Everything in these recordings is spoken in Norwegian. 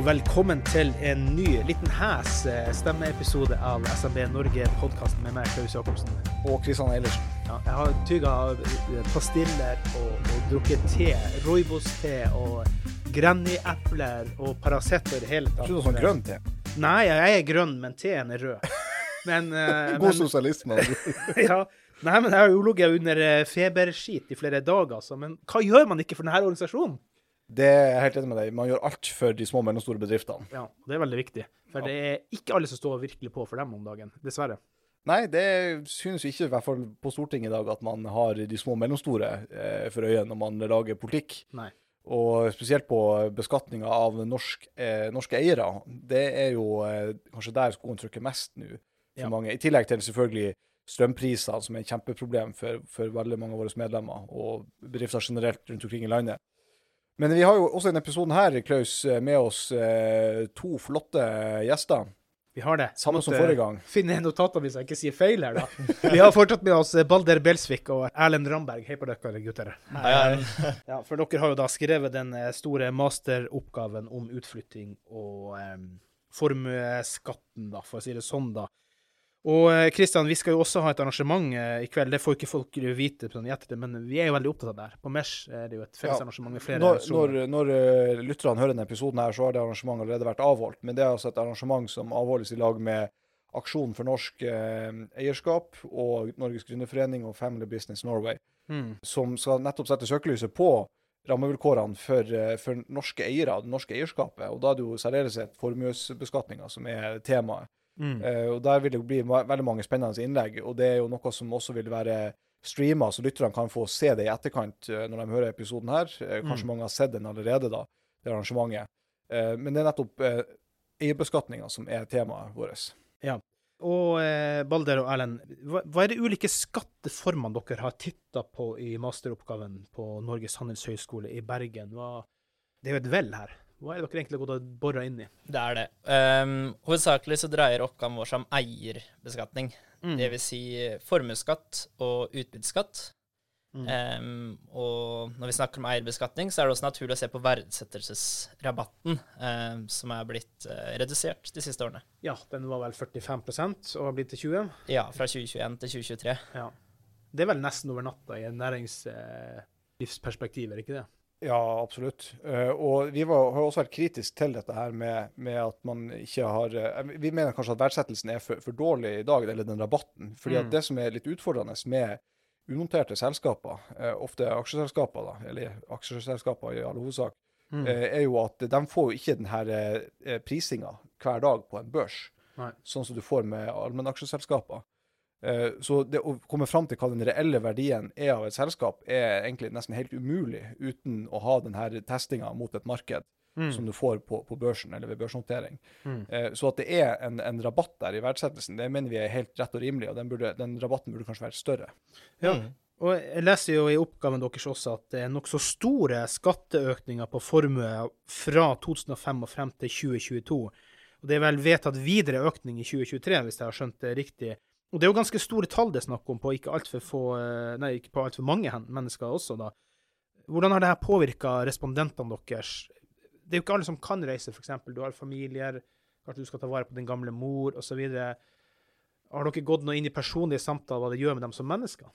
Og velkommen til en ny liten hæs eh, stemmeepisode av SMB Norge podkast med meg, Klaus Jacobsen. og Kristian Eilertsen. Ja, jeg har tygga pastiller og, og drukket te, Roibos-te og Granny-epler og Paracet og det hele tatt. Ikke noe sånn grønn te. Nei, jeg er grønn, men teen er rød. Men, uh, God sosialisme. ja. Nei, men jeg har jo ligget under eh, feberskit i flere dager, altså. Men hva gjør man ikke for denne organisasjonen? Det er jeg helt enig med deg. Man gjør alt for de små og mellomstore bedriftene. Ja, det er veldig viktig. For det er ikke alle som står virkelig på for dem om dagen, dessverre. Nei, det synes ikke, i hvert fall på Stortinget i dag, at man har de små og mellomstore eh, for øye når man lager politikk. Nei. Og spesielt på beskatninga av norsk, eh, norske eiere. Det er jo eh, kanskje der skoen trykker mest nå for Ja. mange. I tillegg til selvfølgelig strømpriser, som er et kjempeproblem for, for veldig mange av våre medlemmer, og bedrifter generelt rundt omkring i landet. Men vi har jo også i denne episoden her, Klaus, med oss eh, to flotte gjester. Vi har det. Samme som forrige gang. Finne notatene hvis jeg ikke sier feil her, da. Vi har fortsatt med oss Balder Belsvik og Erlend Ramberg. Hei på dere, gutter. Hei, Ja, for dere har jo da skrevet den eh, store masteroppgaven om utflytting og um, formuesskatten, da, for å si det sånn, da. Og Kristian, vi skal jo også ha et arrangement eh, i kveld. Det får ikke folk vite, på sånn i men vi er jo veldig opptatt av det her. På Mesh er det jo et felles arrangement med flere Når, når, når eh, lytterne hører denne episoden, her, så har det arrangementet allerede vært avholdt. Men det er altså et arrangement som avholdes i lag med Aksjon for norsk eh, eierskap og Norges Gründerforening og Family Business Norway, Mm. som skal nettopp sette søkelyset på rammevilkårene for, eh, for norske eiere, det norske eierskapet. Og da er det jo særdeles formuesbeskatninga som er temaet. Mm. Uh, og Der vil det bli veldig mange spennende innlegg. Og det er jo noe som også vil være streama, så lytterne kan få se det i etterkant uh, når de hører episoden her. Uh, kanskje Mm. mange har sett den allerede, da, det arrangementet. Men det er nettopp uh, eierbeskatninga som er temaet vårt. Og eh, Balder og Erlend, hva, hva er de ulike skatteformene dere har titta på i masteroppgaven på Norges handelshøyskole i Bergen? Hva, det er jo et vel her. Hva er det dere egentlig har gått og bora inn i? Det er det. Um, hovedsakelig så dreier oppgaven vår seg om eierbeskatning. Mm. Det vil si formuesskatt og utbytteskatt. Mm. Um, og når vi snakker om eierbeskatning, så er det også naturlig å se på verdsettelsesrabatten, um, som er blitt uh, redusert de siste årene. Ja, den var vel 45% og har blitt til 20 Ja, fra 2021 til 2023. Ja. Det er vel nesten over natta i næringslivsperspektiv, er det ikke det? Ja, absolutt. Eh, og vi var, har også vært kritiske til dette her med, med at man ikke har eh, Vi mener kanskje at verdsettelsen er for, for dårlig i dag, eller den rabatten. fordi Mm. at det som er litt utfordrende med unoterte selskaper, eh, ofte aksjeselskaper, da, eller aksjeselskaper i all hovedsak, Mm. er jo at de får jo ikke denne prisinga hver dag på en børs, Nei. sånn som du får med allmennaksjeselskaper. Eh, Så det å komme fram til hva den reelle verdien er av et selskap, er egentlig nesten helt umulig uten å ha denne testinga mot et marked Mm. som du får på, på børsen eller ved børsnotering. Mm. Eh, Så at det er en, en rabatt der i verdsettelsen, det mener vi er helt rett og rimelig, og den, burde, den rabatten burde kanskje være større. Ja. Mm. Og jeg leser jo i oppgaven deres også at det er nokså store skatteøkninger på formue fra 2005 og frem til 2022. Og det er vel vedtatt videre økning i 2023, hvis jeg har skjønt det riktig. Og det er jo ganske store tall det er snakk om på ikke altfor få eh, Nei, ikke på altfor mange mennesker også, da. Hvordan har det her påvirka respondentene deres? Det er jo ikke alle som kan reise, f.eks. Du har familier, kanskje du skal ta vare på din gamle mor, osv. Har dere gått noe inn i personlige samtaler hva det gjør med dem som mennesker?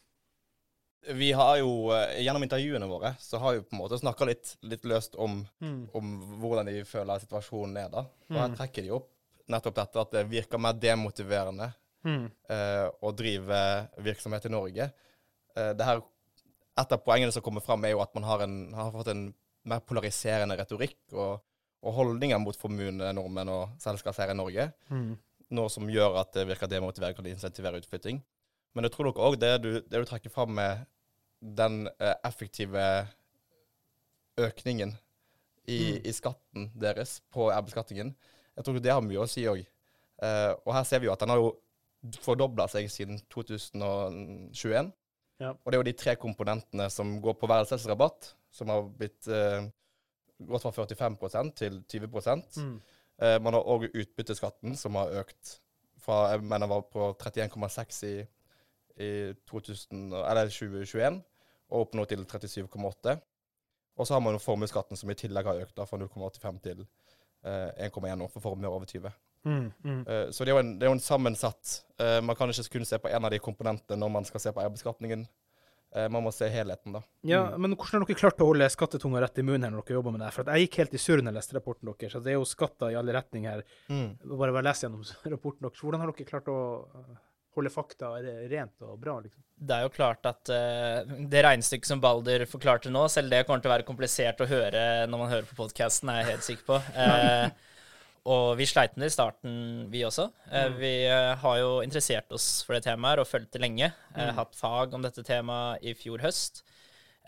Vi har jo, eh, Gjennom intervjuene våre så har vi på en måte snakka litt, litt løst om, Mm. om hvordan de føler situasjonen er. da. Og her Mm. trekker de opp nettopp dette at det virker mer demotiverende Mm. eh, drive virksomhet i Norge. Uh, det her, et av poengene som kommer fram, er jo at man har, en, har fått en mer polariserende retorikk. og og holdninger mot formuenormen og selskapseiere i Norge. Mm. Noe som gjør at det virker demotiverende og insentiverer utflytting. Men jeg tror nok òg det, du- det du trekker fram med den uh, effektive økningen i, i skatten deres på erbeskatningen. jeg tror det har mye å si òg. og her ser vi jo at den har jo fordobla seg siden 2021. Ja. Og det er jo de tre komponentene som går på verdsettelsesrabatt, som har blitt eh, gått fra 45 til 20 Mm. Eh, man har òg utbytteskatten, som har økt fra jeg mener var på 31,6 i, i 2000, eller 2021, og opp nå til 37,8. Og så har man jo formuesskatten, som i tillegg har økt da, fra 0,85 til eh, 1,1 nå for formuer over 20. Mm. Mm. Eh, så det er, jo en, det er jo en sammensatt uh, Man kan ikke kun se på en av de komponentene når man skal se på eierbeskatningen. Uh, man må se helheten, da. Ja, men hvordan har dere klart å holde skattetunga rett i munnen her når dere jobber med det? For at jeg gikk helt i surr når jeg leste rapporten deres. Så det er jo skatter i alle retninger her. Bare bare lese gjennom rapporten deres. Hvordan har dere klart å uh, holde fakta re- rent og bra, liksom? Det er jo klart at uh, det regnestykket som Balder forklarte nå, selv det kommer til å være komplisert å høre når man hører på podkasten, er jeg helt sikker på. Eh, og vi sleit med det i starten, vi også. Mm. vi eh, har jo interessert oss for det temaet og fulgt det lenge. Mm. hatt fag om dette temaet i fjor høst.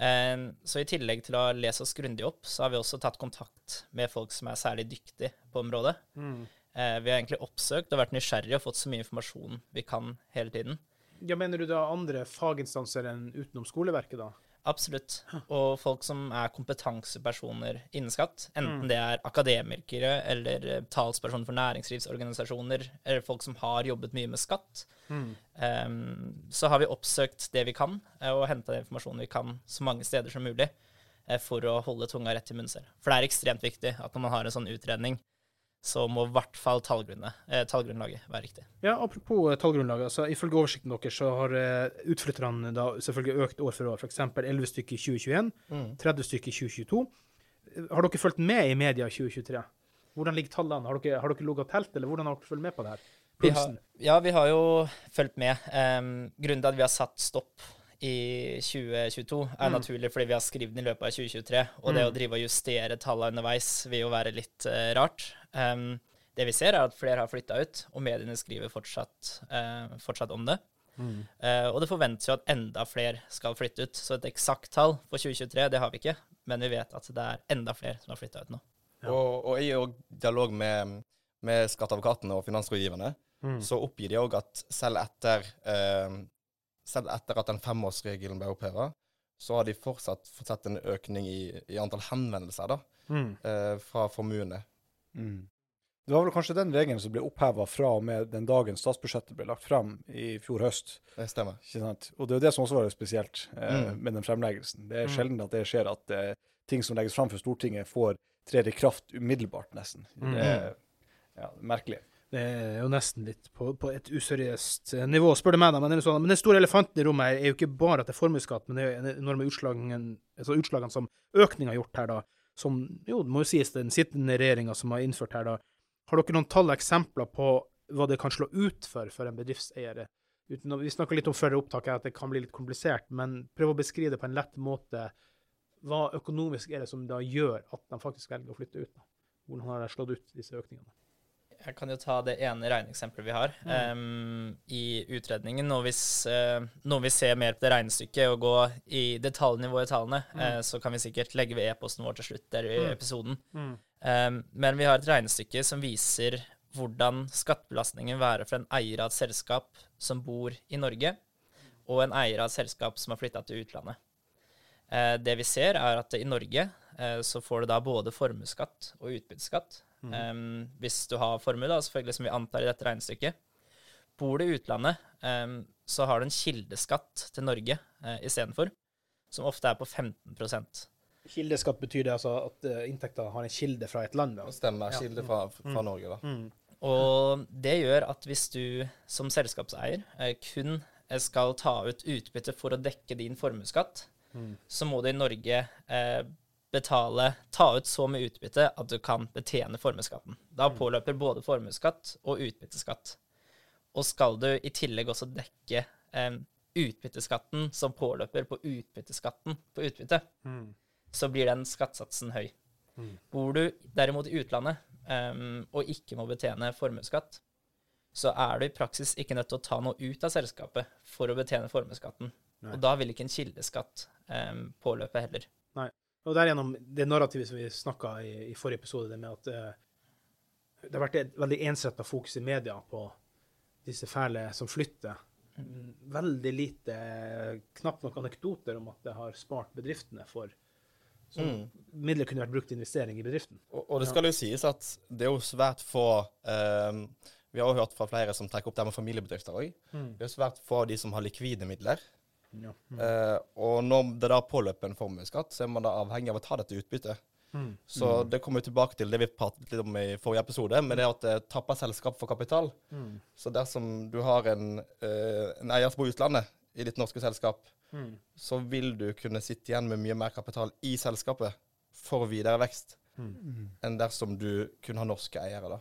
Eh, så i tillegg til å lese oss grundig opp, så har vi også tatt kontakt med folk som er særlig dyktige på området. Mm. vi har egentlig oppsøkt og vært nysgjerrige og fått så mye informasjon vi kan hele tiden. Ja, Mener du da andre faginstanser enn utenom skoleverket, da? Absolutt. Og folk som er kompetansepersoner innen skatt, enten det er akademikere eller eh, talspersoner for næringslivsorganisasjoner, eller folk som har jobbet mye med skatt, em, så har vi oppsøkt det vi kan, eh, og henta den informasjonen vi kan så mange steder som mulig, eh, for å holde tunga rett i munnen selv. For det er ekstremt viktig at når man har en sånn utredning, så må i hvert fall eh, tallgrunnlaget være riktig. Ja, Apropos eh, tallgrunnlaget. altså Ifølge oversikten deres så har eh, utflytterne da selvfølgelig økt år for år. F.eks. 11 stykker i 2021, 30 stykker i 2022. Eh, Har dere fulgt med i media i 2023? Hvordan ligger tallene? Har dere, har dere ligget og telt, eller hvordan har dere fulgt med på det her? Vi har, ja, vi har jo fulgt med. Um, grunnen til at vi har satt stopp i 2022, er naturlig fordi vi har skrevet den i løpet av 2023. Og det å drive og justere tallene underveis vil jo være litt uh, rart. Um, det vi ser, er at flere har flytta ut, og mediene skriver fortsatt, eh, fortsatt om det. Eh, og det forventes jo at enda flere skal flytte ut. Så et eksakt tall for 2023 det har vi ikke, men vi vet at det er enda flere som har flytta ut nå. Og, og i dialog med, med skatteadvokatene og finansrådgiverne, så oppgir de òg at selv etter, eh, selv etter at den femårsregelen ble oppheva, så har de fortsatt fått sett en økning i, i antall henvendelser da, Mm. eh, fra formuene. Mm. Det var vel kanskje den regelen som ble oppheva fra og med den dagen statsbudsjettet ble lagt fram i fjor høst. Det stemmer. Ikke sant? Og det er jo det som også var spesielt eh, Mm. med den fremleggelsen. Det er sjelden at det skjer at eh, ting som legges fram for Stortinget, får trer i kraft umiddelbart, nesten. Det er ja, merkelig. Det er jo nesten litt på, på et useriøst eh, nivå, spør du meg. da, Men, det er sånn, men den store elefanten i rommet her er jo ikke bare at det er formuesskatt, men det er jo enorme utslagene, altså utslagene som økningen har gjort her, da. Som jo, det må jo sies den sittende regjeringa som har innført her, da. Har dere noen tall og eksempler på hva det kan slå ut for for en bedriftseier? Vi snakka litt om før opptaket at det kan bli litt komplisert, men prøv å beskrive det på en lett måte. Hva økonomisk er det som da gjør at de faktisk velger å flytte ut? da? Hvordan har det slått ut, disse økningene? Jeg kan jo ta det ene regneeksempelet vi har em, i utredningen. Og hvis eh, noen vil se mer på det regnestykket og gå i detaljnivå i tallene, eh, så kan vi sikkert legge ved e-posten vår til slutt der i episoden. Um, men vi har et regnestykke som viser hvordan skattebelastningen være for en eier av et selskap som bor i Norge, og en eier av et selskap som har flytta til utlandet. Uh, det vi ser, er at i Norge uh, så får du da både formuesskatt og utbytteskatt. Um, hvis du har formue, da, selvfølgelig, som vi antar i dette regnestykket. Bor du i utlandet, um, så har du en kildeskatt til Norge uh, istedenfor, som ofte er på 15 Kildeskatt betyr det altså at uh, inntekter har en kilde fra et land? Da. stemmer. Kilde fra, fra Norge, da. Og det gjør at hvis du som selskapseier eh, kun skal ta ut utbytte for å dekke din formuesskatt, så må du i Norge eh, betale, ta ut så mye utbytte at du kan betjene formuesskatten. Da påløper både formuesskatt og utbytteskatt. Og skal du i tillegg også dekke eh, utbytteskatten som påløper på utbytteskatten på utbytte, så blir den skattsatsen høy. Bor du derimot i utlandet um, og ikke må betjene formuesskatt, så er du i praksis ikke nødt til å ta noe ut av selskapet for å betjene formuesskatten. Og da vil ikke en kildeskatt um, påløpe heller. Og derigjennom det narrativet som vi snakka i, i forrige episode, det med at eh, det har vært et veldig ensretta fokus i media på disse fæle som flytter. Mm, Veldig lite, knapt nok anekdoter om at det har spart bedriftene for så Mm. midler kunne vært brukt til investering i bedriften. Og, og det skal jo sies at det er jo svært få um, Vi har jo hørt fra flere som trekker opp det med familiebedrifter òg. Det er svært få av de som har likvide midler. Ja. Eh, og når det da påløper en formuesskatt, så er man da avhengig av å ta dette utbyttet. Mm. Så det kommer vi tilbake til det vi pratet litt om i forrige episode, med det at det tapper selskap for kapital. Mm. Så dersom du har en, eh, en eier som bor i utlandet i ditt norske selskap, Mm. så vil du kunne sitte igjen med mye mer kapital i selskapet for videre vekst Mm. enn dersom du kun har norske eiere. da.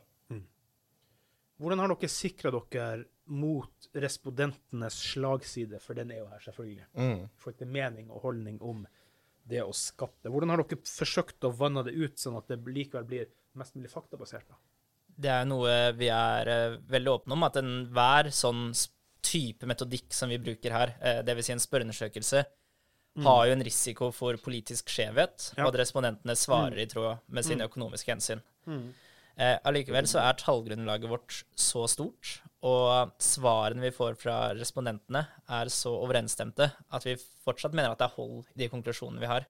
Hvordan har dere sikra dere mot respondentenes slagside, for den er jo her, selvfølgelig, Mm. i ikke til mening og holdning om det å skatte? Hvordan har dere forsøkt å vanne det ut, sånn at det likevel blir mest mulig faktabasert? da? Det er noe vi er eh, veldig åpne om, at enhver sånn type metodikk som vi bruker her, eh, dvs. Si en spørreundersøkelse, har jo en risiko for politisk skjevhet, Ja. og at respondentene svarer i tråd med sine økonomiske hensyn. Eh, allikevel så er tallgrunnlaget vårt så stort, og svarene vi får fra respondentene, er så overensstemte at vi fortsatt mener at det er hold i de konklusjonene vi har.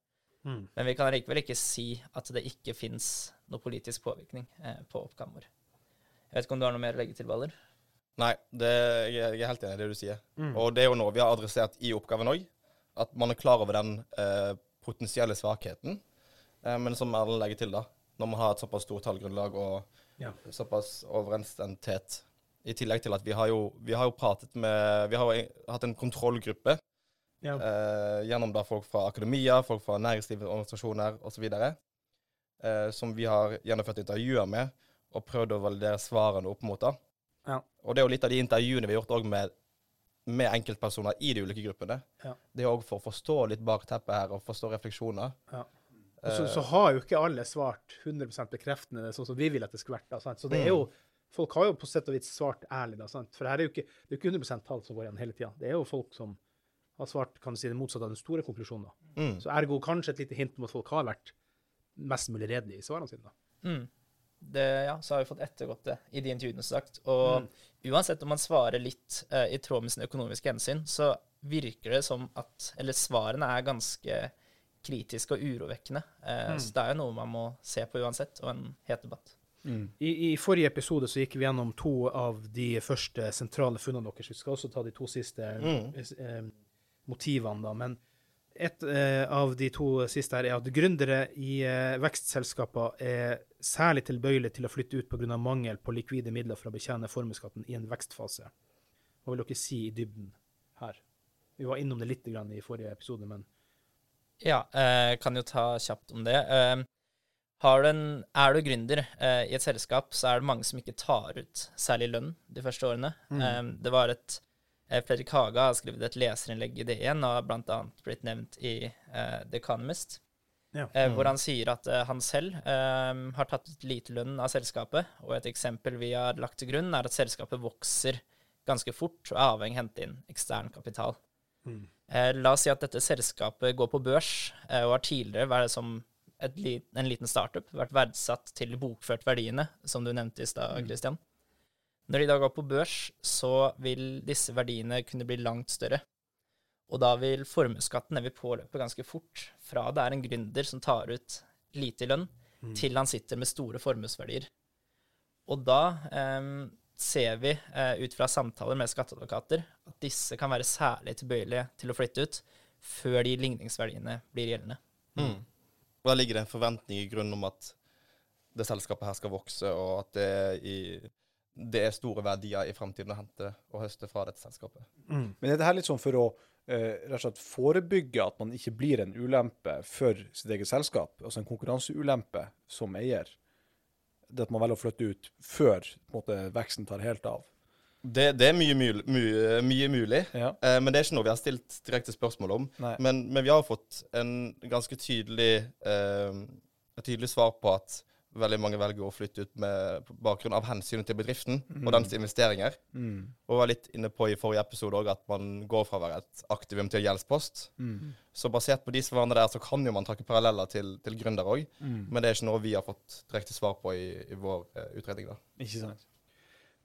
Mm. Men vi kan allikevel ikke si at det ikke fins noe politisk påvirkning eh, på oppgaven vår. Jeg vet ikke om du har noe mer å legge til, Baller? Nei, det, jeg, er- jeg er helt enig i det du sier. Mm. Og det er jo noe vi har adressert i oppgaven òg. At man er klar over den eh, potensielle svakheten. Eh, men som Erlend legger til, da, når man har et såpass stort tallgrunnlag og Ja. såpass overensstemthet. I tillegg til at vi har jo, vi har jo pratet med Vi har jo hatt en kontrollgruppe Ja. eh, gjennom da folk fra akademia, folk fra næringslivsorganisasjoner osv. Eh, som vi har gjennomført intervjuer med, og prøvd å validere svarene opp mot. da. Ja. Og det er jo litt av de intervjuene vi har gjort òg med, med enkeltpersoner i de ulike gruppene. Ja. Det er òg for å forstå litt bakteppet her, og forstå refleksjoner. Ja. Så, så har jo ikke alle svart 100% bekreftende sånn som vi vil at det skulle vært. Da, sant? Så det er jo, folk har jo på sett og vis svart ærlig. Da, sant? For her er jo ikke, det er jo ikke 100 tall som går igjen hele tida. Det er jo folk som har svart kan du si, det motsatte av den store konklusjonen. Da. Mm. Så ergo kanskje et lite hint om at folk har vært mest mulig redelige i svarene sine. Da. Mm. Det, ja, så har vi fått ettergått det i de intervjuene, sagt. Og uansett om man svarer litt uh, i tråd med sine økonomiske hensyn, så virker det som at Eller svarene er ganske kritiske og urovekkende. Eh, Så det er jo noe man må se på uansett, og en het debatt. I, I forrige episode så gikk vi gjennom to av de første sentrale funnene deres. Vi skal også ta de to siste eh, motivene, da. Men et eh, av de to siste her er at gründere i eh, vekstselskaper er særlig tilbøyelige til å flytte ut pga. mangel på likvide midler for å betjene formuesskatten i en vekstfase. Hva vil dere si i dybden her? Vi var innom det litt grann i forrige episode, men Ja, eh, kan jo ta kjapt om det. Eh, har du en, er du gründer eh, i et selskap, så er det mange som ikke tar ut særlig lønn de første årene. Eh, det var et Fredrik Haga har skrevet et leserinnlegg i DN og har bl.a. blitt nevnt i eh, The Economist, Ja. eh, hvor han sier at han selv eh, har tatt ut lite lønn av selskapet. Og et eksempel vi har lagt til grunn, er at selskapet vokser ganske fort og er avhengig av å hente inn ekstern kapital. Eh, la oss si at dette selskapet går på børs eh, og har tidligere vært som et en liten startup, vært verdsatt til bokført verdiene, som du nevnte i stad, Christian. Når de da går på børs, så vil disse verdiene kunne bli langt større. Og da vil formuesskatten vil påløpe ganske fort, fra det er en gründer som tar ut lite i lønn, til han sitter med store formuesverdier. Og da em, ser vi eh, ut fra samtaler med skatteadvokater at disse kan være særlig tilbøyelige til å flytte ut før de ligningsverdiene blir gjeldende. Mm. Og Da ligger det en forventning i grunnen om at det selskapet her skal vokse, og at det er, i, det er store verdier i fremtiden å hente og høste fra dette selskapet. Men er det her litt sånn for å eh, rett og slett forebygge at man ikke blir en ulempe for sitt eget selskap, altså en konkurranseulempe som eier? Det at man velger å flytte ut før måte, veksten tar helt av? Det, det er mye, mye, mye mulig, Ja. eh, men det er ikke noe vi har stilt direkte spørsmål om. Men, men vi har fått en ganske tydelig eh, tydelig svar på at veldig mange velger å flytte ut med på bakgrunn av hensynet til bedriften Mm. og dens investeringer. Mm. Og var litt inne på i forrige episode òg at man går fra å være et aktivum til gjeldspost. Mm. Så basert på de svarene der, så kan jo man trekke paralleller til, til gründer òg. Mm. Men det er ikke noe vi har fått direkte svar på i, i vår uh, utredning, da. Ikke sant.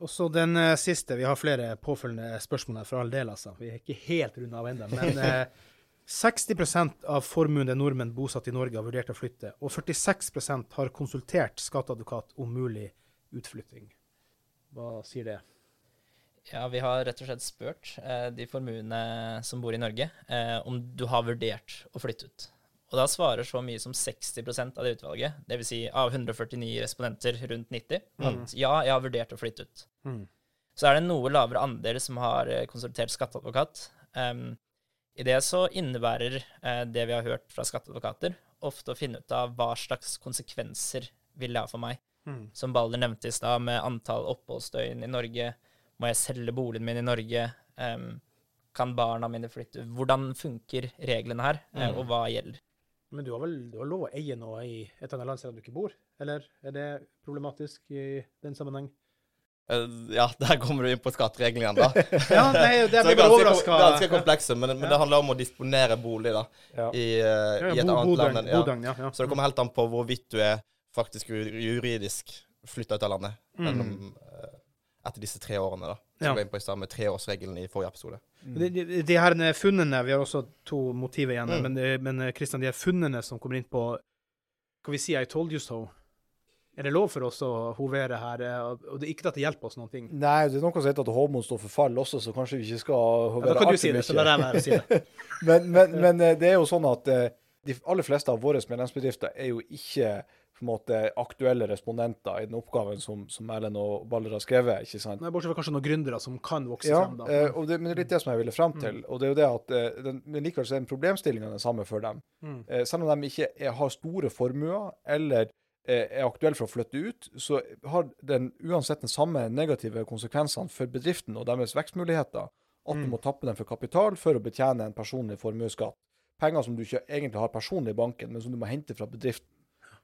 Og så den uh, siste. Vi har flere påfølgende spørsmål her, for all del, altså. Vi er ikke helt runda av ennå. Men 60% av formuende nordmenn bosatt i Norge har vurdert å flytte, og 46% har konsultert skatteadvokat om mulig utflytting. Hva sier det? Ja, vi har rett og slett spurt eh, de formuene som bor i Norge, eh, om du har vurdert å flytte ut. Og da svarer så mye som 60% av det utvalget, dvs. Si av 149 respondenter rundt 90, at ja, jeg har vurdert å flytte ut. Mm. Så er det en noe lavere andel som har eh, konsultert skatteadvokat. Um, I det så innebærer eh, det vi har hørt fra skatteadvokater, ofte å finne ut av hva slags konsekvenser vil det ha for meg. Mm. Som Balder nevnte i stad, med antall oppholdsdøgn i Norge. Må jeg selge boligen min i Norge? Em, kan barna mine flytte? Hvordan funker reglene her, eh, Mm. og hva gjelder? Men du har vel du har lov å eie noe i et annet land selv om du ikke bor? Eller er det problematisk i den sammenheng? Eh, ja, der kommer du inn på skattereglene igjen, da. Ja, nei, det blir overraska. ganske komplekse, men, men Ja. det handler om å disponere bolig da, Ja. i, eh, i et annet land. Ja. Bodøgn, ja. Så det kommer helt an på hvorvidt du er faktisk juridisk flytta ut av landet Mm. mellom, eh, etter disse tre årene. da. Så Ja. inne på i stad med treårsregelen i forrige episode. De, de, de her funnene, vi har også to motiver igjen, Mm. men, men Christian, de her funnene som kommer inn på Skal vi si I told you so? Er det lov for oss å hovere her? eh, Og det er ikke at det hjelper oss noen ting. Nei, det er noe som heter at Håmon står for fall også, så kanskje vi ikke skal hovere Ja, da kan du si det, så la jeg være å si det. Men, men, men eh, det er jo sånn at eh, de aller fleste av våre medlemsbedrifter er jo ikke på en måte aktuelle respondenter i den oppgaven som, som Erlend og Baller har skrevet. ikke sant? Nei, Bortsett fra kanskje noen gründere som kan vokse Ja, frem, da. og det, men det er litt det som jeg ville frem til. Og det er jo det at den, Men likevel så er problemstillinga den samme for dem. Mm. Selv om de ikke er, har store formuer eller er aktuelle for å flytte ut, så har den uansett den samme negative konsekvensene for bedriften og deres vekstmuligheter. At du Mm. må tappe dem for kapital for å betjene en personlig formuesskatt. Penger som du ikke egentlig har personlig i banken, men som du må hente fra bedriften.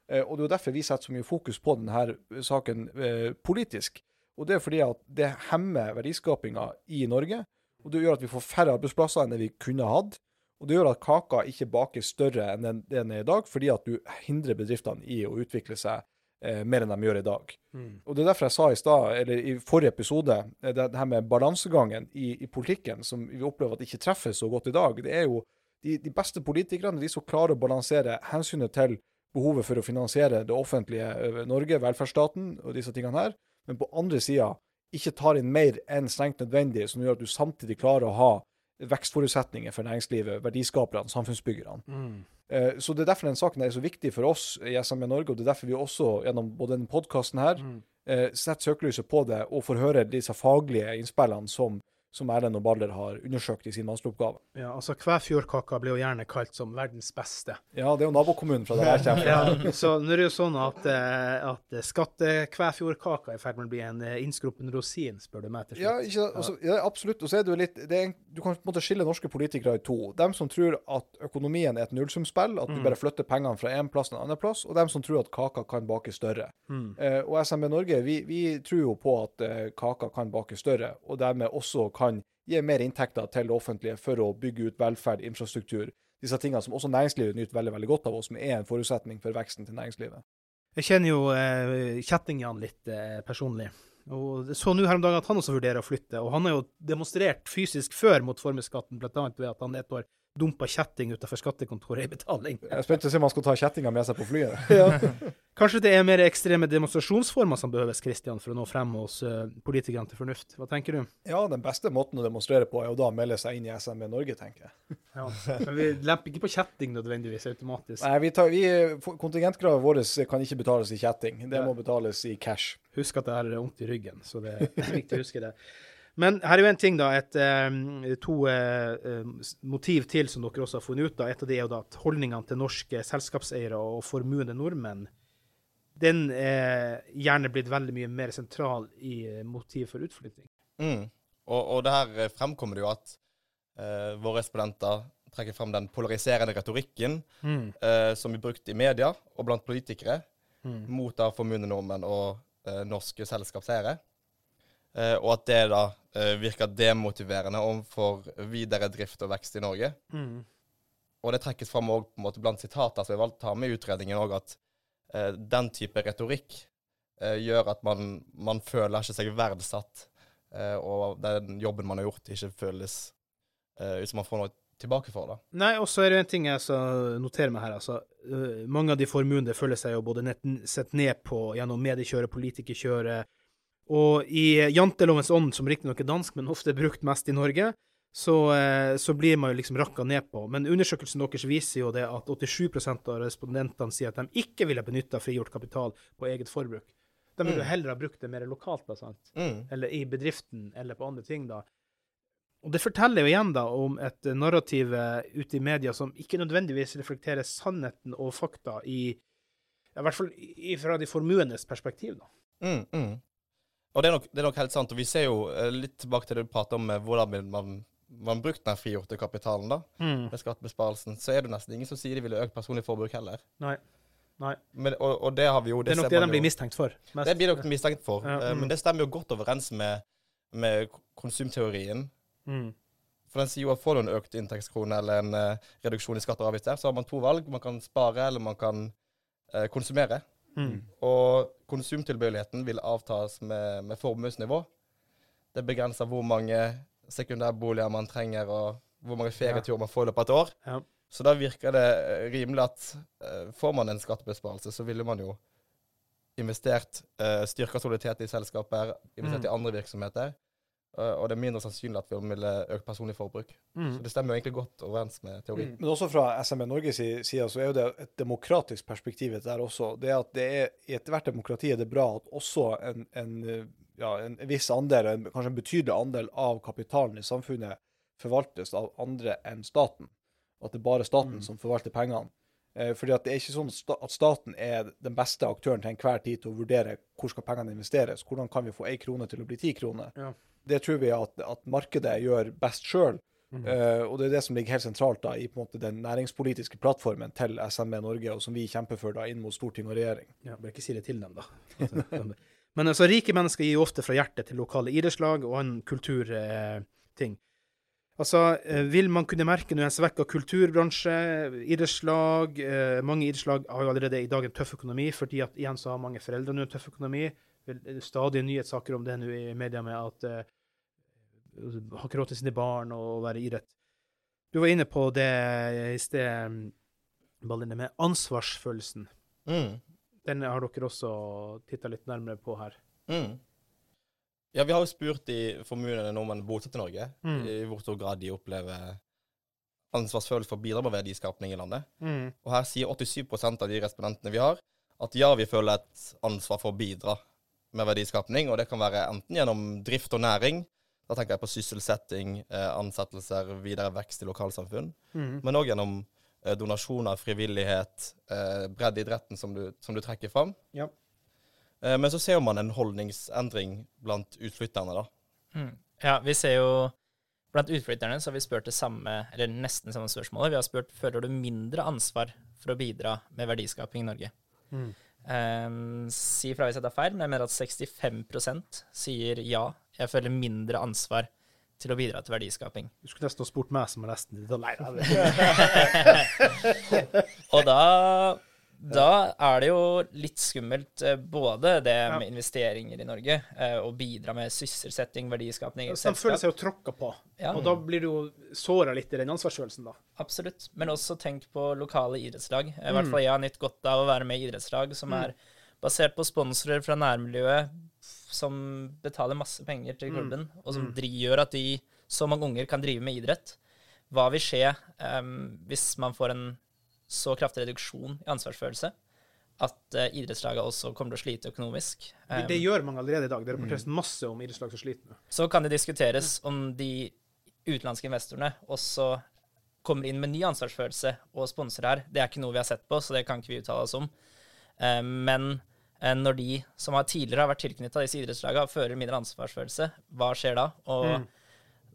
Eh, og Det er jo derfor vi setter så mye fokus på denne saken eh, politisk. Og Det er fordi at det hemmer verdiskapinga i Norge. Og det gjør at vi får færre arbeidsplasser enn det vi kunne hatt. Og det gjør at kaka ikke bakes større enn den, den er i dag, fordi at du hindrer bedriftene i å utvikle seg eh, mer enn de gjør i dag. Mm. Og Det er derfor jeg sa i stad, eller i forrige episode, eh, det, det her med balansegangen i, i politikken, som vi opplever at ikke treffer så godt i dag. Det er jo de, de beste politikerne, de som klarer å balansere hensynet til behovet for å finansiere det offentlige Norge, velferdsstaten og disse tingene her, men på andre sida ikke tar inn mer enn strengt nødvendig, som gjør at du samtidig klarer å ha vekstforutsetninger for næringslivet, verdiskaperne, samfunnsbyggerne. Mm. Eh, Så Det er derfor den saken er så viktig for oss i SME Norge, og det er derfor vi også gjennom både denne podkasten her Mm. eh, setter søkelyset på det og får høre disse faglige innspillene som, som Erlend og Baller har undersøkt i sin masteroppgave. Ja, altså Kvæfjordkaka blir jo gjerne kalt som verdens beste. Ja, det er jo nabokommunen fra der jeg kommer. Ja, så nå er det jo sånn at, eh, at skattekvæfjordkaka er i ferd med å bli en eh, innskruppen rosin, spør du meg til Ja, slutt. ikke, altså, ja, absolutt. Og så er det jo litt det er, Du kan på en måte skille norske politikere i to. Dem som tror at økonomien er et nullsumspill, at du Mm. bare flytter pengene fra en plass til en annen plass, og dem som tror at kaka kan bake større. Mm. Eh, og SMB Norge vi, vi tror jo på at eh, kaka kan bake større, og dermed også kan gi mer inntekter til det offentlige for å bygge ut velferd, infrastruktur, disse tingene som også næringslivet nyter veldig veldig godt av, og som er en forutsetning for veksten til næringslivet. Jeg kjenner jo eh, Kjetting-Jan litt eh, personlig. Og så nå her om dagen at han også vurderer å flytte. Og han har jo demonstrert fysisk før mot formuesskatten, bl.a. ved at han et år dumpa kjetting utenfor skattekontoret i betaling. Jeg er spent på å se om han skal ta kjettinga med seg på flyet. Ja. Kanskje det er mer ekstreme demonstrasjonsformer som behøves, Christian, for å nå frem hos eh, politikerne til fornuft. Hva tenker du? Ja, den beste måten å demonstrere på er jo da å melde seg inn i SMB Norge, tenker jeg. Ja. Men vi lemper ikke på kjetting nødvendigvis automatisk. Nei, vi tar, vi, Kontingentkravet vårt kan ikke betales i kjetting. Det ja. må betales i cash. Husk at jeg har vondt i ryggen, så det er viktig å huske det. Men her er jo en ting, da. Et, eh, to eh, eh, motiv til som dere også har funnet ut. da. Et av det er jo da at holdningene til norske selskapseiere og formuende nordmenn den er gjerne blitt veldig mye mer sentral i motiv for utflytting. Mm. Og, og det her fremkommer det jo at eh, våre respondenter trekker frem den polariserende retorikken Mm. eh, som blir brukt i media og blant politikere Mm. mot da formuende nordmenn og eh, norske selskapseiere. Eh, og at det da eh, virker demotiverende overfor videre drift og vekst i Norge. Mm. Og det trekkes fram også, på en måte blant sitater som jeg valgte å ta med i utredningen òg, at eh, den type retorikk eh, gjør at man, man føler ikke seg verdsatt, eh, og den jobben man har gjort, ikke føles eh, ut som man får noe tilbake for. da. Nei, og så er det en ting jeg skal notere meg her. altså. Mange av de formuende føler seg jo både nett, sett ned på gjennom mediekjøret, politikerkjøret. Og i jantelovens ånd, som riktignok er dansk, men ofte brukt mest i Norge, så, eh, så blir man jo liksom rakka ned på. Men undersøkelsen deres viser jo det at 87 av respondentene sier at de ikke ville benytta frigjort kapital på eget forbruk. De ville Mm. heller ha brukt det mer lokalt, da, sant? Mm. eller i bedriften, eller på andre ting, da. Og det forteller jo igjen da om et narrativ ute i media som ikke nødvendigvis reflekterer sannheten og fakta i I hvert fall fra de formuendes perspektiv, da. Mm, mm. Og det er, nok, det er nok helt sant. Og vi ser jo eh, litt tilbake til det du prater om, hvordan man, man brukte den frigjorte kapitalen da, med skattebesparelsen. Så er det nesten ingen som sier de ville økt personlig forbruk heller. Nei. Nei. Men, og, og det har vi jo Det det er nok det de blir mistenkt for. mest. Det blir nok mistenkt for. Ja, mm. Men det stemmer jo godt overens med, med konsumteorien. Mm. For den sier jo at får du en økt inntektskrone eller en uh, reduksjon i skatter og avgifter, så har man to valg. Man kan spare, eller man kan uh, konsumere. Mm. Og konsumtilbøyeligheten vil avtas med, med formuesnivå. Det begrenser hvor mange sekundærboliger man trenger, og hvor mange ferieturer man får i løpet av et år. Ja. Så da virker det eh, rimelig at eh, får man en skattebesparelse, så ville man jo investert, uh, styrka soliditet i selskaper, investert Mm. i andre virksomheter. Eh, og det er mindre sannsynlig at vi ville økt personlig forbruk. Så Mm. det stemmer jo egentlig godt overens med teorien. Mm. Men også fra SME Norges si- side så er jo det et demokratisk perspektiv der også. Det at det er, I ethvert demokrati er det bra at også en, en, ja, en viss andel, en, kanskje en betydelig andel av kapitalen i samfunnet forvaltes av andre enn staten. At det er bare staten Mm. som forvalter pengene. Eh, fordi at det er ikke sånn at staten er den beste aktøren til enhver tid til å vurdere hvor skal pengene investeres. Hvordan kan vi få ei krone til å bli ti kroner? Ja. Det tror vi at, at markedet gjør best sjøl. Mm. Uh, og det er det som ligger helt sentralt da, i på en måte, den næringspolitiske plattformen til SME Norge, og som vi kjemper for da, inn mot storting og regjering. Ja, Bør ikke si det til dem, da. Men altså, rike mennesker gir jo ofte fra hjertet til lokale idrettslag og annen kulturting. altså, eh, vil man kunne merke nå en svekka kulturbransje, idrettslag eh, Mange idrettslag har jo allerede i dag en tøff økonomi, fordi at igjen så har mange foreldre nå en tøff økonomi. Stadig nyhetssaker om det nå i media med at har ikke råd til sine barn og være idrett. Du var inne på det i sted, Balline, med ansvarsfølelsen. Mm. Den har dere også titta litt nærmere på her. Mm. Ja, vi har jo spurt de når nordmenn bosatt i Norge Mm. i hvor stor grad de opplever ansvarsfølelse for å bidra med verdiskapning i landet. Mm. Og her sier 87% av de respondentene vi har, at ja, vi føler et ansvar for å bidra med verdiskapning, og det kan være enten gjennom drift og næring, da tenker jeg på sysselsetting, eh, ansettelser, videre vekst i lokalsamfunn, Mm. men òg gjennom eh, donasjoner, frivillighet, eh, breddeidretten som som du trekker fram. Ja. Eh, men så ser man en holdningsendring blant utflytterne, da. Mm. Ja, vi ser jo Blant utflytterne så har vi spurt det samme, eller nesten samme spørsmålet. Vi har spurt føler du mindre ansvar for å bidra med verdiskaping i Norge. Mm. Um, si fra hvis jeg tar feil, men jeg mener at 65% sier ja, jeg føler mindre ansvar til å bidra til verdiskaping. Du skulle nesten ha spurt meg som er nesten. Da- Nei, Og da, da er det jo litt skummelt, eh, både det Ja. med investeringer i Norge, å og bidra med sysselsetting, verdiskaping i De føler seg jo tråkka på, Ja. og da blir du jo såra litt i den ansvarsfølelsen, da. Absolutt. Men også tenk på lokale idrettslag. I hvert Mm. fall jeg har nytt godt av å være med i idrettslag som er basert på sponsorer fra nærmiljøet som betaler masse penger til Mm. klubben, og som dri- gjør at de, så mange unger kan drive med idrett. Hva vil skje um, hvis man får en så kraftig reduksjon i ansvarsfølelse at uh, idrettslaget også kommer til å slite økonomisk? Det, det gjør mange allerede i dag. Det rapporteres masse om idrettslag som sliter nå. så kan det diskuteres om de utenlandske investorene også kommer inn med ny ansvarsfølelse og sponser her. Det er ikke noe vi har sett på, så det kan ikke vi uttale oss om. Eh, Men eh, når de som har tidligere har vært tilknytta disse idrettslagene, fører mindre ansvarsfølelse, hva skjer da? Og Mm.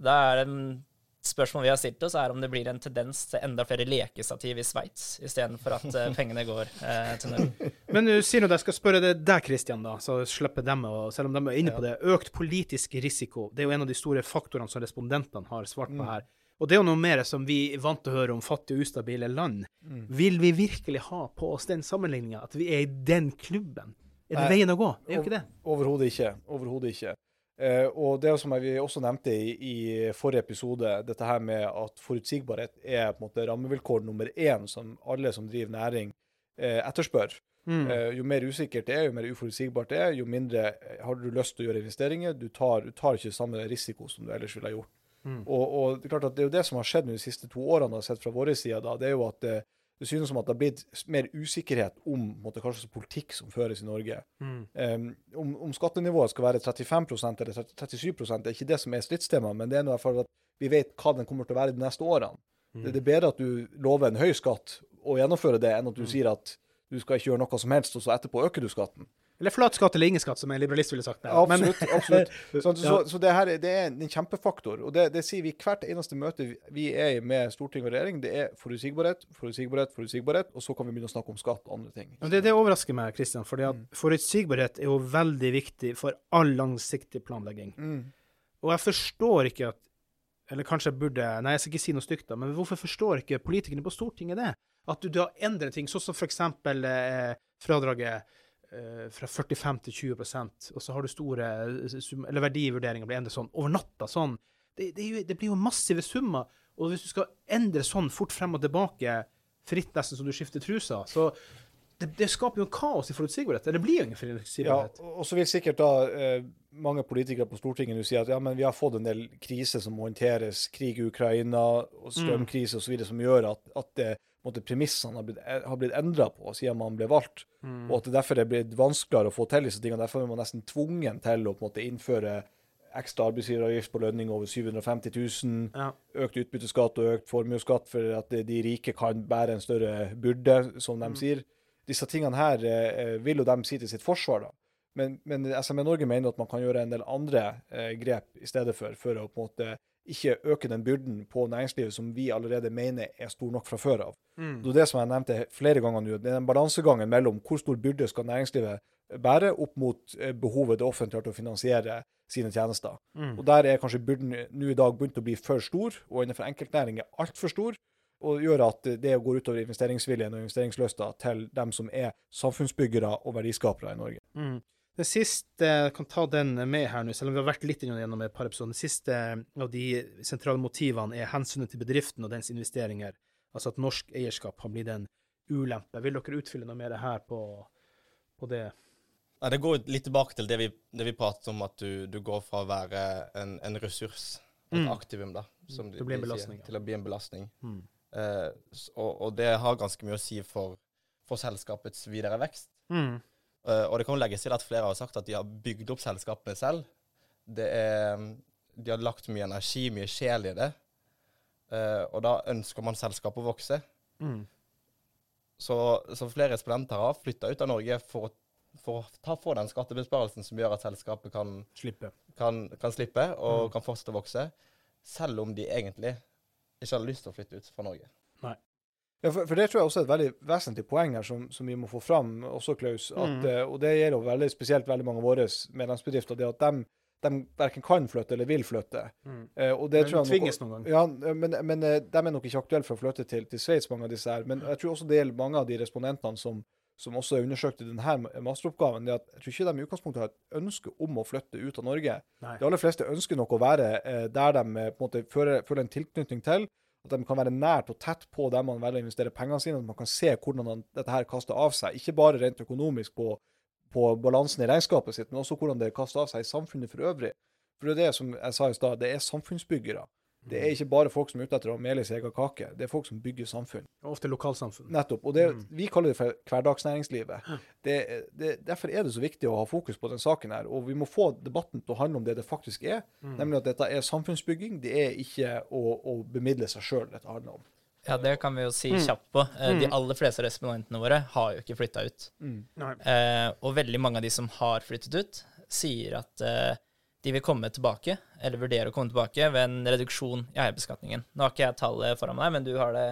da er det en spørsmål vi har stilt oss, er om det blir en tendens til enda flere lekestativ i Sveits, istedenfor at eh, pengene går eh, til Norge. Men du sier nå jeg skal spørre det deg, Kristian, da, så slipper dem, å selv om de er inne på det. Økt politisk risiko, det er jo en av de store faktorene som respondentene har svart på her. Og det er jo noe mer som vi er vant til å høre om fattige og ustabile land. Vil vi virkelig ha på oss den sammenligninga, at vi er i den klubben? Er det Nei. veien å gå? Det er jo ikke det. Overhodet ikke. Overhodet ikke. Eh, og det som vi også nevnte i, i forrige episode, dette her med at forutsigbarhet er på en måte rammevilkår nummer én som alle som driver næring, eh, etterspør. Mm. Eh, jo mer usikkert det er, jo mer uforutsigbart det er, jo mindre eh, har du lyst til å gjøre investeringer. Du tar, du tar ikke samme risiko som du ellers ville ha gjort. Mm. Og, og det er klart at det er jo det som har skjedd de siste to årene, har sett fra vår side, da, det er jo at det, det synes som at det har blitt mer usikkerhet om på måte, hva slags politikk som føres i Norge. Mm. Um, om, om skattenivået skal være 35% eller 30 37 det er ikke det som er stridstema, men det er noe i hvert fall at vi vet hva den kommer til å være de neste årene. Mm. Det, det er bedre at du lover en høy skatt og gjennomfører det, enn at du sier at du skal ikke gjøre noe som helst, og så etterpå øker du skatten. Eller flat skatt eller ingen skatt, som en liberalist ville sagt. der. Men- Absolutt. absolutt. Så, så, Ja. så det her er- det er en kjempefaktor. Og det, det sier vi hvert eneste møte vi- er i med storting og regjering. Det er forutsigbarhet, forutsigbarhet, forutsigbarhet, og så kan vi begynne å snakke om skatt og andre ting. Ja, det, det overrasker meg, Kristian, for Mm. forutsigbarhet er jo veldig viktig for all langsiktig planlegging. Mm. Og jeg forstår ikke at Eller kanskje jeg burde Nei, jeg skal ikke si noe stygt, da, men hvorfor forstår ikke politikerne på Stortinget det? At du da endrer ting, sånn som f.eks. Eh, fradraget fra 45 til 20% og så har du store eh, eller verdivurderinger blir endret sånn over natta. sånn. Det, det, det blir jo massive summer. Og hvis du skal endre sånn fort frem og tilbake, fritt nesten som du skifter trusa, så det, det skaper jo kaos i forutsigbarhet. Eller Det blir jo ingen forutsigbarhet. Ja, og så vil sikkert da eh, mange politikere på Stortinget nå sier at ja, men vi har fått en del kriser som må håndteres, krig i Ukraina og strømkrise osv., som gjør at, at det, måte, premissene har blitt, eh, har blitt endra på siden man ble valgt. Og at det derfor er blitt vanskeligere å få til disse tingene. Derfor er man nesten tvungen til å på en måte innføre ekstra arbeidsgiveravgift på lønning over 750 000, Ja. økt utbytteskatt og økt formuesskatt for at de rike kan bære en større byrde, som de sier. Disse tingene her eh, vil jo de si til sitt forsvar, da. Men, men SME Norge mener at man kan gjøre en del andre eh, grep i stedet for, for å på en måte ikke øke den byrden på næringslivet som vi allerede mener er stor nok fra før av. Det er det som jeg nevnte flere ganger nå. Det er den balansegangen mellom hvor stor byrde skal næringslivet bære opp mot eh, behovet det offentlige har til å finansiere sine tjenester. Og Der er kanskje byrden nå i dag begynt å bli for stor, og innenfor enkeltnæring er altfor stor. Og gjør at det går utover investeringsviljen og investeringslysta til dem som er samfunnsbyggere og verdiskapere i Norge. Mm. Det siste, jeg kan ta den med her nå, selv om vi har vært litt gjennom et par episoder. Den siste av de sentrale motivene er hensynet til bedriften og dens investeringer. Altså at norsk eierskap har blitt en ulempe. Vil dere utfylle noe mer her på, på det? Nei, det går litt tilbake til det vi, det vi pratet om, at du, du går fra å være en, en ressurs, et Mm. aktivum, da, som de, de sier, belastning. til å bli en belastning. Mm. Eh, og, og det har ganske mye å si for, for selskapets videre vekst. Mm. Eh, og det kan jo legges til at flere har sagt at de har bygd opp selskapet selv. Det er, de har lagt mye energi, mye sjel i det. Eh, og da ønsker man selskapet å vokse. Mm. Så, så flere respondenter har flytta ut av Norge for å, for å ta få den skattebesparelsen som gjør at selskapet kan, Slippe. kan, kan slippe og Mm. kan fortsette å vokse, selv om de egentlig ikke har lyst til å flytte ut fra Norge. Ja, for, for det tror jeg også er et veldig vesentlig poeng her som, som vi må få fram også, Klaus. At, Mm. eh, og det gjelder veldig spesielt veldig mange av våre medlemsbedrifter. det at de, de verken kan flytte eller vil flytte. Mm. Det Men tror jeg tvinges noen gang. Ja, men, men eh, de er nok ikke aktuelle for å flytte til, til Sveits, mange av disse her. Men jeg tror også det gjelder mange av de respondentene som, som også er undersøkt i denne masteroppgaven. det at Jeg tror ikke de i utgangspunktet har et ønske om å flytte ut av Norge. Nei. De aller fleste ønsker nok å være der de på en måte føler, føler en tilknytning til. At de kan være nært og tett på der man velger å investere pengene sine. At man kan se hvordan dette her kaster av seg. Ikke bare rent økonomisk på, på balansen i regnskapet sitt, men også hvordan det kaster av seg i samfunnet for øvrig. For det er det som jeg sa i stad, det er samfunnsbyggere. Det er ikke bare folk som er ute etter å mele sin egen kake. Det er folk som bygger samfunn. Ofte lokalsamfunn. Nettopp. Og det, vi kaller det for hverdagsnæringslivet. Det, det, derfor er det så viktig å ha fokus på den saken her. Og vi må få debatten til å handle om det det faktisk er. Nemlig at dette er samfunnsbygging. Det er ikke å, å bemidle seg sjøl dette handler om. Ja, det kan vi jo si Mm. kjapt på. Mm. De Mm. aller fleste respondentene våre har jo ikke flytta ut. Nei. Eh, og veldig mange av de som har flyttet ut, sier at eh, de vil komme tilbake, eller vurdere å komme tilbake, ved en reduksjon i eierbeskatningen. Nå har ikke jeg tallet foran meg, men du har det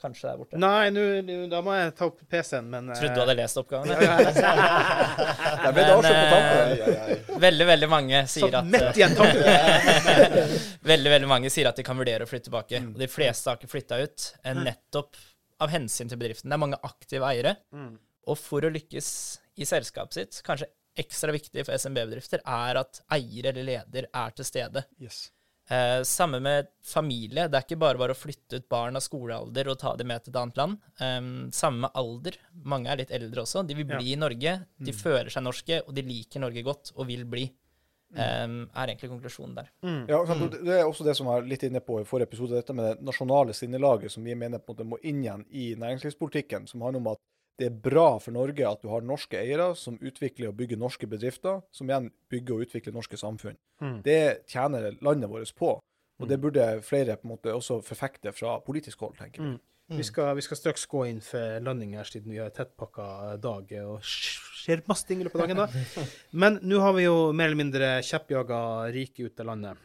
kanskje der borte. Nei, nu, nu, da må jeg ta opp PC-en, men Trodde du hadde lest oppgaven. Ja, ja, på Men, ai. Veldig, veldig mange sier at. Veldig, veldig mange sier at de kan vurdere å flytte tilbake. Mm. Og de fleste har ikke flytta ut, eh, nettopp av hensyn til bedriften. Det er mange aktive eiere. Mm. Og for å lykkes i selskapet sitt, kanskje ekstra viktig for SMB-bedrifter, er at eier eller leder er til stede. Yes. Eh, samme med familie. Det er ikke bare bare å flytte ut barn av skolealder og ta dem med til et annet land. Eh, samme med alder. Mange er litt eldre også. De vil bli i Norge. De føler seg norske, og de liker Norge godt og vil bli. Eh, er egentlig konklusjonen der. Ja, sant, og Det er også det som jeg var litt inne på i forrige episode, dette med det nasjonale sinnelaget som vi mener på en måte må inn igjen i næringslivspolitikken, som handler om at det er bra for Norge at du har norske eiere som utvikler og bygger norske bedrifter, som igjen bygger og utvikler norske samfunn. Det tjener landet vårt på, og det burde flere på en måte også forfekte fra politisk hold, tenker vi. Vi skal, vi skal straks gå inn for landing her, siden vi har tettpakka dag og skjer masse ting i løpet av dagen. da. Men nå har vi jo mer eller mindre kjeppjaga rike ut av landet.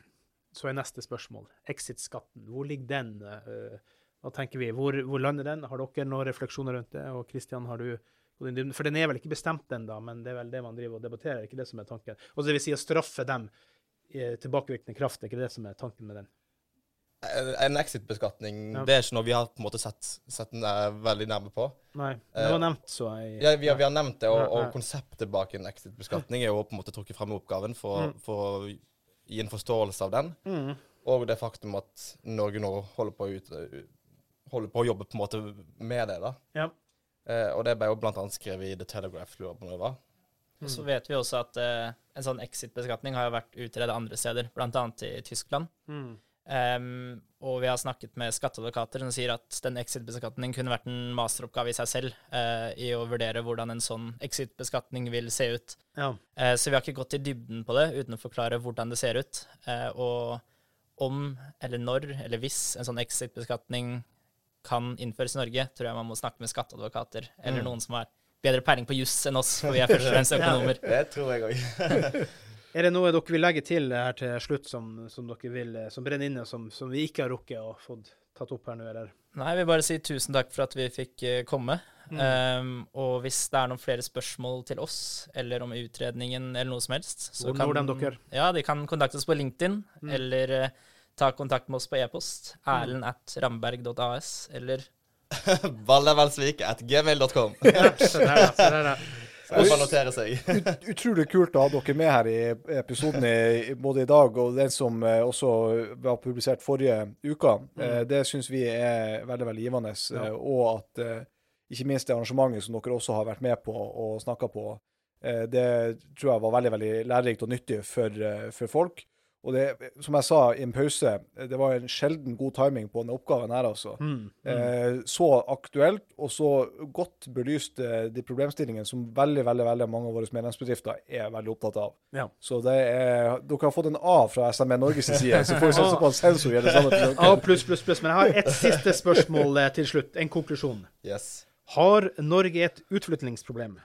Så er neste spørsmål exit-skatten. Hvor ligger den? eh, Hva tenker vi? Hvor, hvor lander den? Har dere noen refleksjoner rundt det? Og Kristian, har du? For den er vel ikke bestemt ennå, men det er vel det man driver og debatterer, er ikke det som er tanken? Og det vil si å straffe dem i tilbakevirkende kraft, er ikke det som er tanken med den? En- exit-beskatning, Ja. det er ikke noe vi har på en måte sett, sett veldig nærme på. Nei, det var nevnt, så jeg Ja, vi, har, vi har nevnt det, og, og konseptet bak en exit-beskatning er jo på en måte trukket frem i oppgaven for, Mm. for å gi en forståelse av den. Mm. Og det faktum at Norge nå holder på å, ut, holder på å jobbe på en måte med det. da. Ja. Eh, og det ble jo annet skrevet i The Telegraph, lurer på når det var. Og så vet vi også at eh, en sånn exit-beskatning har jo vært utredet andre steder, bl.a. i Tyskland. Mm. Um, og vi har snakket med skatteadvokater som sier at den exit-beskatningen kunne vært en masteroppgave i seg selv eh, i å vurdere hvordan en sånn exit-beskatning vil se ut. ja. Eh, så vi har ikke gått i dybden på det uten å forklare hvordan det ser ut. Eh, og om eller når eller hvis en sånn exit-beskatning kan innføres i Norge, tror jeg man må snakke med skatteadvokater eller noen som har bedre peiling på juss enn oss, for vi er først og fremst økonomer. Det tror jeg òg. Er det noe dere vil legge til her til slutt som, som dere vil, eh, som brenner inne, som, som vi ikke har rukket å fått tatt opp her nå, eller? Nei, jeg vil bare si tusen takk for at vi fikk komme. komme. Um, og hvis det er noen flere spørsmål til oss, eller om utredningen, eller noe som helst, så Hvor når de? Ja, de kan kontakte oss på LinkedIn, eller eh, ta kontakt med oss på e-post. Erlend at ramberg.as, eller Vallevelsvik at gmail.com. Seg. Ut, utrolig kult å ha dere med her i episoden i, både i dag og den som eh, også var publisert forrige uka. Mm. det syns vi er veldig veldig givende. Ja. eh, Og at eh, ikke minst det arrangementet som dere også har vært med på og snakka på, eh, det tror jeg var veldig veldig lærerikt og nyttig for, eh, for folk. Og det, som jeg sa i en pause, det var en sjelden god timing på denne oppgaven her, altså. Mm. Eh, så aktuelt og så godt belyst eh, de problemstillingene som veldig veldig, veldig mange av våre medlemsbedrifter er veldig opptatt av. Ja. Så det er, dere har fått en A fra SME Norges side, så får vi satse på en sensor gjør det samme A pluss, pluss, pluss. Men jeg har et siste spørsmål eh, til slutt. En konklusjon. Yes. Har Norge et utflyttingsproblem?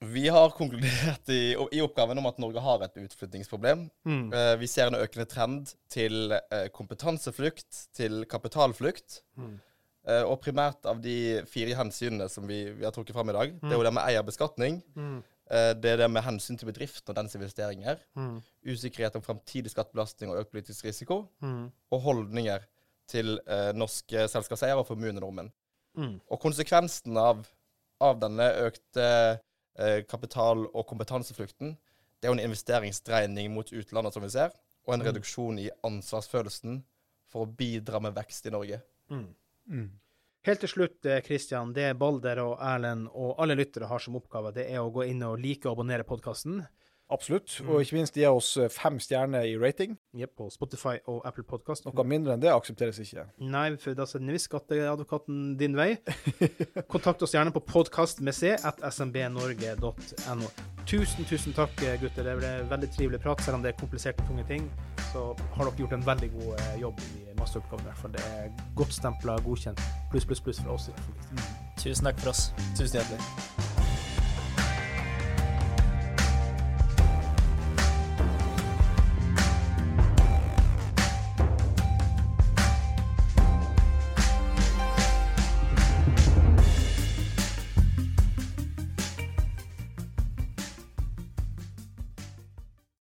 Vi har konkludert i, i oppgaven om at Norge har et utflyttingsproblem. Mm. Uh, vi ser en økende trend til uh, kompetanseflukt, til kapitalflukt. Mm. Uh, og primært av de fire hensynene som vi, vi har trukket fram i dag, det er jo det med eierbeskatning. Mm. det er det med hensyn til bedriften og dens investeringer. Mm. Usikkerhet om framtidig skattebelastning og økt politisk risiko. Mm. Og holdninger til norske selskapseiere og formuende-nordmenn. Mm. Og konsekvensen av, av denne økte kapital- og kompetanseflukten, det er jo en investeringsdreining mot utlandet, som vi ser, og en reduksjon i ansvarsfølelsen for å bidra med vekst i Norge. Mm. Helt til slutt, eh, Kristian, det Balder og Erlend og alle lyttere har som oppgave, det er å gå inn og like og abonnere podkasten. Absolutt. Og ikke minst gi oss eh, fem stjerner i rating. Yep, på Spotify og Apple Podcast. Noe mindre enn det aksepteres ikke. Nei, for da sender vi skatteadvokaten din vei. Kontakt oss gjerne på podkast at smbnorge.no. Tusen, tusen takk, gutter. Det ble veldig trivelig prat, selv om det er kompliserte, tunge ting. Så har dere gjort en veldig god eh, jobb i masteroppgaven. i hvert fall. Det er godt stempla, godkjent. Pluss, pluss, pluss fra oss. Mm. Tusen takk for oss. Tusen hjertelig.